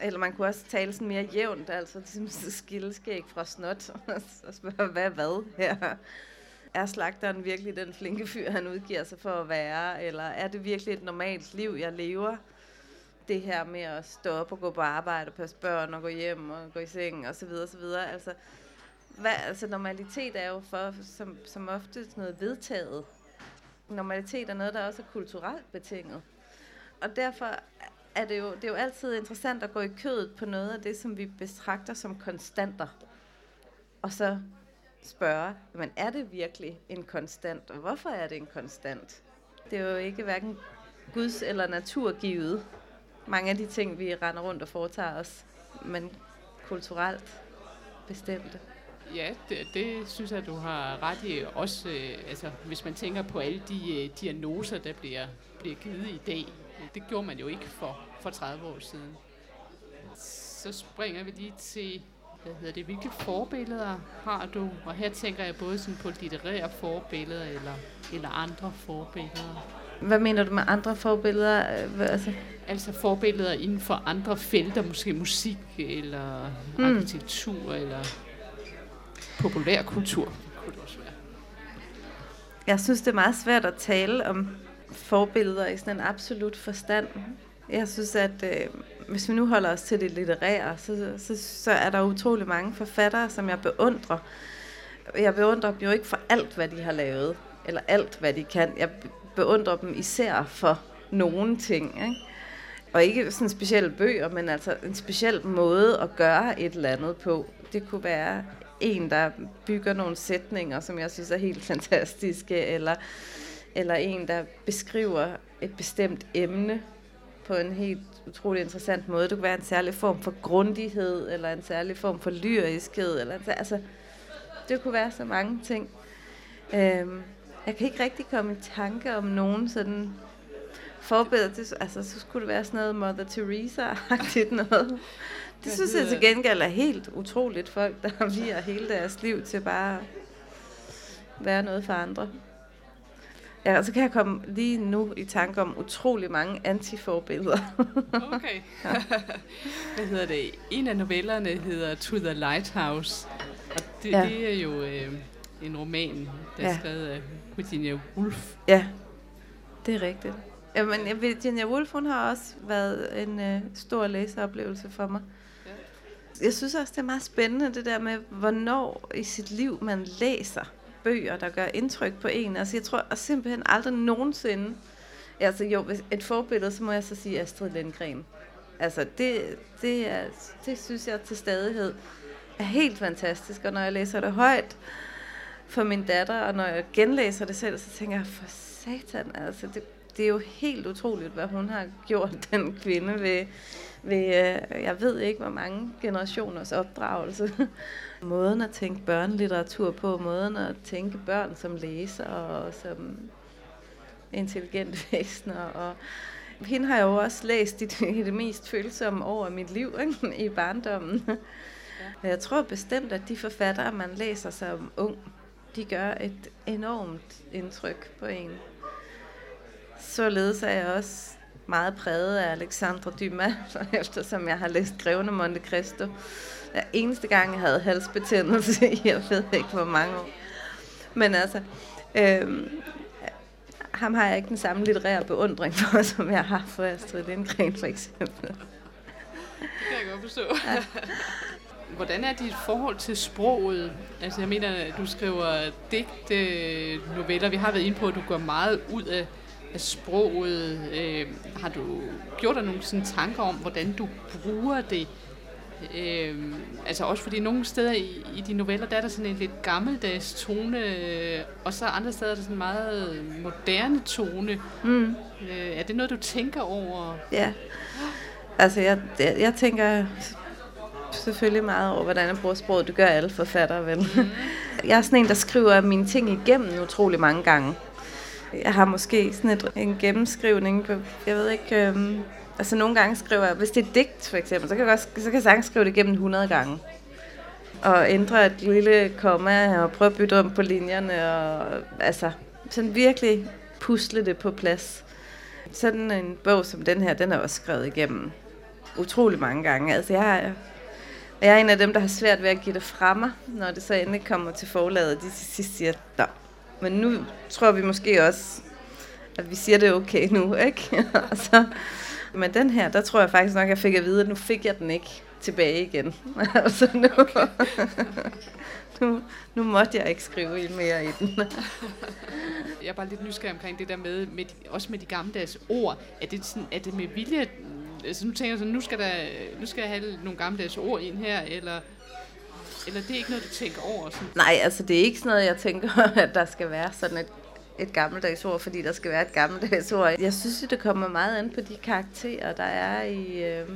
Eller man kunne også tale sådan mere jævnt, altså ligesom skilleskæg fra snot, og spørge, hvad hvad her? Er slagteren virkelig den flinke fyr, han udgiver sig for at være? Eller er det virkelig et normalt liv, jeg lever? det her med at stå op og gå på arbejde, passe børn og gå hjem og gå i seng og så videre, så videre. Altså, hvad, altså normalitet er jo for, som, som ofte noget vedtaget. Normalitet er noget, der også er kulturelt betinget. Og derfor er det jo, det er jo altid interessant at gå i kødet på noget af det, som vi betragter som konstanter. Og så spørge, men er det virkelig en konstant, og hvorfor er det en konstant? Det er jo ikke hverken Guds eller naturgivet mange af de ting, vi render rundt og foretager os, men kulturelt bestemte. Ja, det, det synes jeg, du har ret i. Også øh, altså, hvis man tænker på alle de øh, diagnoser, der bliver, bliver givet i dag. Det gjorde man jo ikke for, for 30 år siden. Så springer vi lige til, hvad hedder det, hvilke forbilleder har du? Og her tænker jeg både sådan på litterære forbilleder eller, eller andre forbilleder. Hvad mener du med andre forbilleder? Altså, altså forbilleder inden for andre felter, måske musik eller hmm. arkitektur eller populærkultur. Kunne det også være. Jeg synes, det er meget svært at tale om forbilleder i sådan en absolut forstand. Jeg synes, at øh, hvis vi nu holder os til det litterære, så, så, så er der utrolig mange forfattere, som jeg beundrer. Jeg beundrer dem jo ikke for alt, hvad de har lavet, eller alt, hvad de kan. Jeg beundrer dem især for nogle ting. Ikke? Og ikke sådan specielle bøger, men altså en speciel måde at gøre et eller andet på. Det kunne være en, der bygger nogle sætninger, som jeg synes er helt fantastiske, eller, eller en, der beskriver et bestemt emne på en helt utrolig interessant måde. Det kunne være en særlig form for grundighed, eller en særlig form for lyriskhed. Eller, altså, det kunne være så mange ting. Øhm, jeg kan ikke rigtig komme i tanke om nogen sådan forbedret. Det, altså, så skulle det være sådan noget Mother Teresa-agtigt noget. Det synes jeg til gengæld er helt utroligt folk, der viger hele deres liv til bare være noget for andre. Ja, og så kan jeg komme lige nu i tanke om utrolig mange antiforbilleder. okay. Hvad hedder det? En af novellerne hedder To the Lighthouse. Og det, ja. det er jo øh, en roman, der ja. er skrevet af Virginia Woolf. Ja, det er rigtigt. Jamen, Virginia Woolf, hun har også været en øh, stor læseoplevelse for mig. Ja. Jeg synes også, det er meget spændende, det der med, hvornår i sit liv man læser bøger, der gør indtryk på en. Altså, jeg tror simpelthen aldrig nogensinde... Altså, jo, et forbillede, så må jeg så sige Astrid Lindgren. Altså, det, det, er, det synes jeg til stadighed er helt fantastisk. Og når jeg læser det højt for min datter, og når jeg genlæser det selv, så tænker jeg, for satan, altså, det, det er jo helt utroligt, hvad hun har gjort, den kvinde, ved, ved øh, jeg ved ikke, hvor mange generationers opdragelse. måden at tænke børnelitteratur på, måden at tænke børn som læser og som intelligente væsener. Og hende har jeg jo også læst i det, i det mest følsomme år af mit liv ikke? i barndommen. Ja. Jeg tror bestemt, at de forfattere, man læser som ung, de gør et enormt indtryk på en. Således er jeg også meget præget af Alexandre Dumas, eftersom jeg har læst Grevene Monte Cristo. Hver eneste gang, jeg havde halsbetændelse i, jeg ved ikke hvor mange år. Men altså, øhm, ham har jeg ikke den samme litterære beundring for, som jeg har for Astrid Lindgren for eksempel. Det kan jeg godt forstå. Ja. Hvordan er dit forhold til sproget? Altså jeg mener, du skriver digte, noveller. Vi har været inde på, at du går meget ud af, af sproget. Øh, har du gjort dig nogle sådan tanker om, hvordan du bruger det Øh, altså også fordi nogle steder i, i de noveller, der er der sådan en lidt gammeldags tone, øh, og så andre steder er der sådan en meget moderne tone. Mm. Øh, er det noget, du tænker over? Ja, altså jeg, jeg, jeg tænker selvfølgelig meget over, hvordan jeg bruger sproget. Det gør alle forfattere vel. Mm. Jeg er sådan en, der skriver mine ting igennem utrolig mange gange. Jeg har måske sådan et, en gennemskrivning på, jeg ved ikke, øhm, Altså nogle gange skriver jeg, hvis det er digt for eksempel, så kan jeg, også, så kan jeg sagtens skrive det igennem 100 gange. Og ændre et lille komma og prøve at bytte om på linjerne. Og, altså sådan virkelig pusle det på plads. Sådan en bog som den her, den er også skrevet igennem utrolig mange gange. Altså jeg, er, jeg er en af dem, der har svært ved at give det fra mig, når det så endelig kommer til forlaget, de til sidst siger, men nu tror vi måske også, at vi siger det okay nu, ikke? så, men den her, der tror jeg faktisk nok, at jeg fik at vide, at nu fik jeg den ikke tilbage igen. altså nu, okay. nu, nu måtte jeg ikke skrive mere i den. jeg er bare lidt nysgerrig omkring det der med, med også med de gammeldags ord. Er det, sådan, er det med vilje? Altså nu tænker jeg sådan, nu skal, der, nu skal jeg have nogle gammeldags ord ind her, eller eller det er ikke noget, du tænker over? Sådan? Nej, altså det er ikke sådan noget, jeg tænker, at der skal være sådan et et gammeldags ord, fordi der skal være et gammeldags ord. Jeg synes, det kommer meget an på de karakterer, der er i... Øh,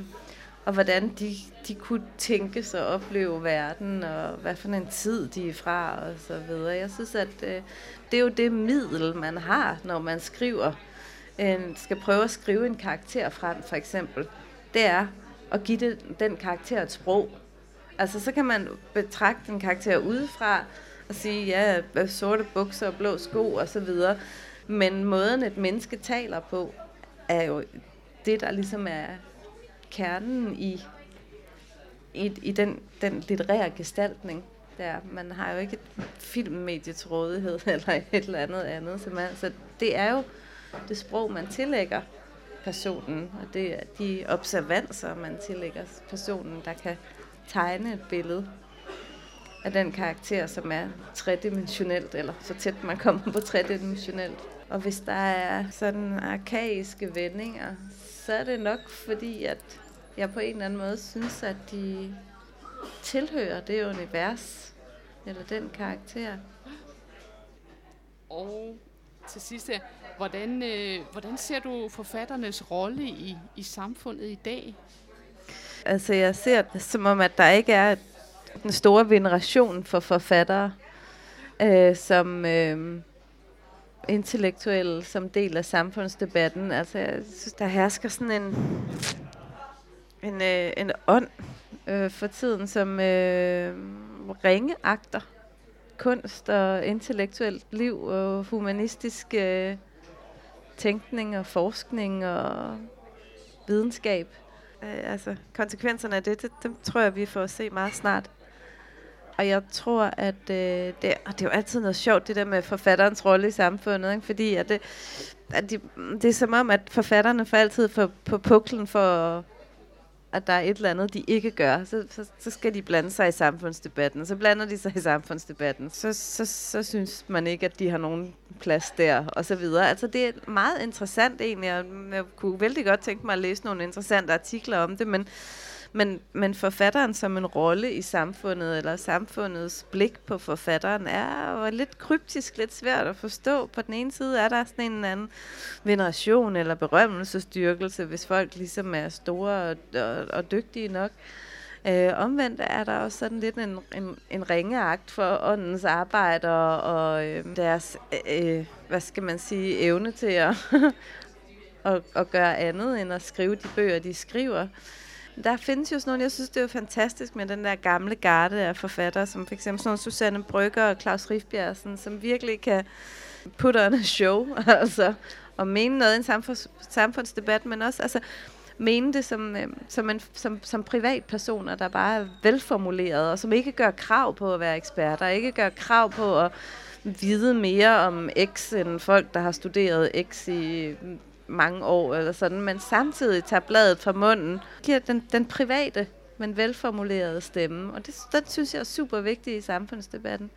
og hvordan de, de kunne tænke sig og opleve verden, og hvad for en tid de er fra, og så videre. Jeg synes, at øh, det er jo det middel, man har, når man skriver, øh, skal prøve at skrive en karakter frem, for eksempel. Det er at give det, den karakter et sprog. Altså, så kan man betragte en karakter udefra, og sige, ja, sorte bukser og blå sko og så videre. Men måden et menneske taler på, er jo det, der ligesom er kernen i, i, i den, den litterære gestaltning. Der. Man har jo ikke et filmmedie til rådighed eller et eller andet andet. Så, man, så det er jo det sprog, man tillægger personen, og det er de observanser, man tillægger personen, der kan tegne et billede af den karakter, som er tredimensionelt, eller så tæt man kommer på tredimensionelt. Og hvis der er sådan arkaiske vendinger, så er det nok fordi, at jeg på en eller anden måde synes, at de tilhører det univers, eller den karakter. Og til sidst her, hvordan, øh, hvordan ser du forfatternes rolle i, i samfundet i dag? Altså jeg ser det som om, at der ikke er den store veneration for forfattere, øh, som øh, intellektuelle, som del af samfundsdebatten. Altså, jeg synes, der hersker sådan en, en, øh, en ånd øh, for tiden, som øh, ringeagter kunst og intellektuelt liv og humanistisk øh, tænkning og forskning og videnskab. Øh, altså konsekvenserne af det, det, dem tror jeg, vi får at se meget snart. Og jeg tror, at øh, det, og det er jo altid noget sjovt, det der med forfatterens rolle i samfundet, ikke? fordi at det, at de, det er som om, at forfatterne for altid får på puklen for at der er et eller andet, de ikke gør, så, så, så skal de blande sig i samfundsdebatten. Så blander de sig i samfundsdebatten. Så, så, så synes man ikke, at de har nogen plads der, og så videre. Altså, det er meget interessant egentlig, og jeg kunne vældig godt tænke mig at læse nogle interessante artikler om det, men men, men forfatteren som en rolle i samfundet, eller samfundets blik på forfatteren, er jo lidt kryptisk, lidt svært at forstå. På den ene side er der sådan en anden veneration eller berømmelsesdyrkelse, hvis folk ligesom er store og, og, og dygtige nok. Øh, omvendt er der også sådan lidt en, en, en ringeagt for åndens arbejde og, og øhm, øh, deres, øh, hvad skal man sige, evne til at, at, at gøre andet end at skrive de bøger, de skriver. Der findes jo sådan nogle, jeg synes, det er jo fantastisk med den der gamle garde af forfattere, som for eksempel sådan nogle Susanne Brygger og Claus Rifbjergsen, som virkelig kan put on a show, altså, og mene noget i en samfunds, samfundsdebat, men også altså, mene det som, øh, som, en, som, som privatpersoner, der bare er velformuleret, og som ikke gør krav på at være eksperter, ikke gør krav på at vide mere om X end folk, der har studeret X i mange år eller sådan, men samtidig tager bladet fra munden, giver den, den private, men velformulerede stemme. Og det, den synes jeg er super vigtig i samfundsdebatten.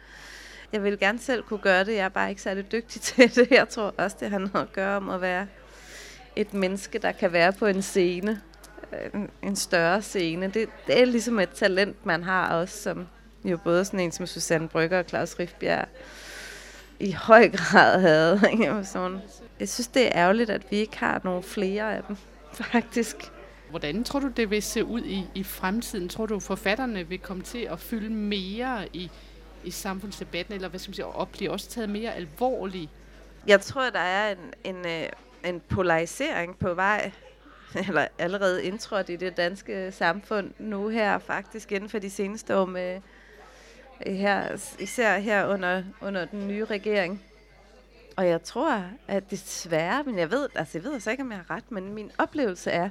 Jeg vil gerne selv kunne gøre det, jeg er bare ikke særlig dygtig til det. Jeg tror også, det har noget at gøre om at være et menneske, der kan være på en scene, øh, en, en større scene. Det, det er ligesom et talent, man har også, som jo både sådan en som Susanne Brygger og Claus Rifbjerg i høj grad havde. Ikke? Sådan. Jeg synes, det er ærgerligt, at vi ikke har nogle flere af dem, faktisk. Hvordan tror du, det vil se ud i, i fremtiden? Tror du, forfatterne vil komme til at fylde mere i, i samfundsdebatten, eller hvad skal man sige, og blive også taget mere alvorligt? Jeg tror, der er en, en, øh, en polarisering på vej, eller allerede indtrådt i det danske samfund nu her, faktisk inden for de seneste år med, her, især her under, under den nye regering. Og jeg tror, at desværre, men jeg ved, altså jeg ved altså ikke, om jeg har ret, men min oplevelse er,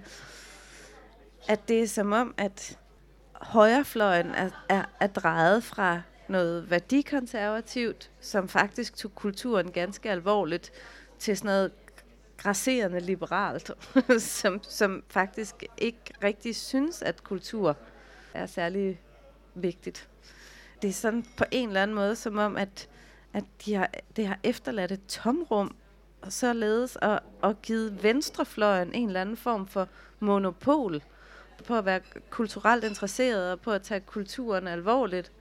at det er som om, at højrefløjen er, er, er drejet fra noget værdikonservativt, som faktisk tog kulturen ganske alvorligt, til sådan noget grasserende liberalt, som, som faktisk ikke rigtig synes, at kultur er særlig vigtigt. Det er sådan på en eller anden måde, som om, at, at de har, det har efterladt et tomrum, og således og, og givet venstrefløjen en eller anden form for monopol på at være kulturelt interesseret og på at tage kulturen alvorligt.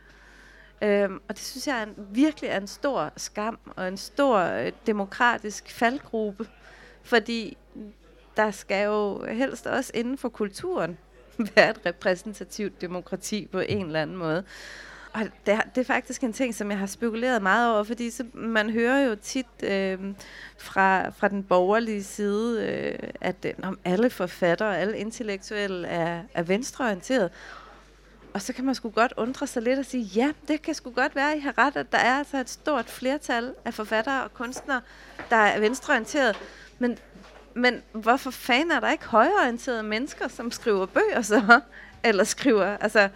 Øhm, og det synes jeg er en, virkelig er en stor skam og en stor øh, demokratisk faldgruppe, fordi der skal jo helst også inden for kulturen være et repræsentativt demokrati på en eller anden måde. Og det, er, det er faktisk en ting, som jeg har spekuleret meget over, fordi så, man hører jo tit øh, fra, fra den borgerlige side, øh, at øh, om alle forfattere og alle intellektuelle er, er venstreorienteret. Og så kan man sgu godt undre sig lidt og sige, ja, det kan sgu godt være, at I har ret, at der er altså et stort flertal af forfattere og kunstnere, der er venstreorienteret. Men, men hvorfor fanden er der ikke højreorienterede mennesker, som skriver bøger så? Eller skriver, altså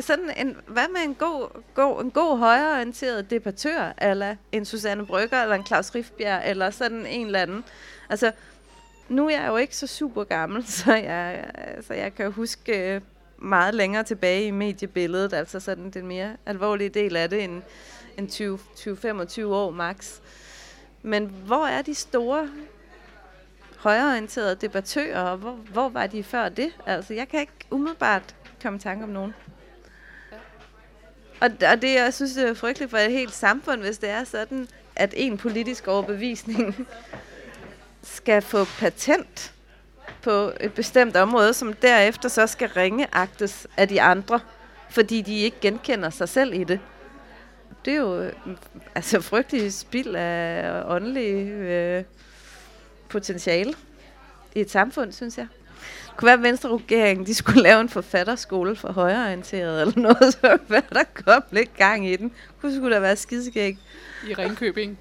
sådan en, hvad med en god, god, en god højreorienteret debattør, eller en Susanne Brygger, eller en Claus Riffbjerg, eller sådan en eller anden. Altså, nu er jeg jo ikke så super gammel, så jeg, så jeg kan huske øh, meget længere tilbage i mediebilledet, altså sådan den mere alvorlige del af det, end, end 20-25 år max. Men hvor er de store højreorienterede debattører, og hvor, hvor var de før det? Altså, jeg kan ikke umiddelbart komme i tanke om nogen. Og, og det, jeg synes, det er frygteligt for et helt samfund, hvis det er sådan, at en politisk overbevisning skal få patent på et bestemt område, som derefter så skal ringeagtes af de andre, fordi de ikke genkender sig selv i det. Det er jo mm, altså frygtelig spild af åndelig øh, potentiale i et samfund, synes jeg. Det kunne være, at Venstre regeringen, de skulle lave en forfatterskole for højreorienteret eller noget, så hvad der kom lidt gang i den. Det skulle da være skideskæg. I Ringkøbing.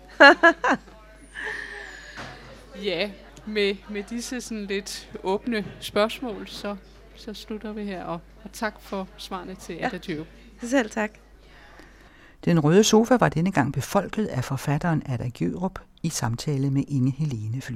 ja, med, med disse sådan lidt åbne spørgsmål, så, så slutter vi her. Og, og tak for svarene til ja. Ada Djørup. Selv tak. Den røde sofa var denne gang befolket af forfatteren Ada Gjørup i samtale med Inge Helene Fly.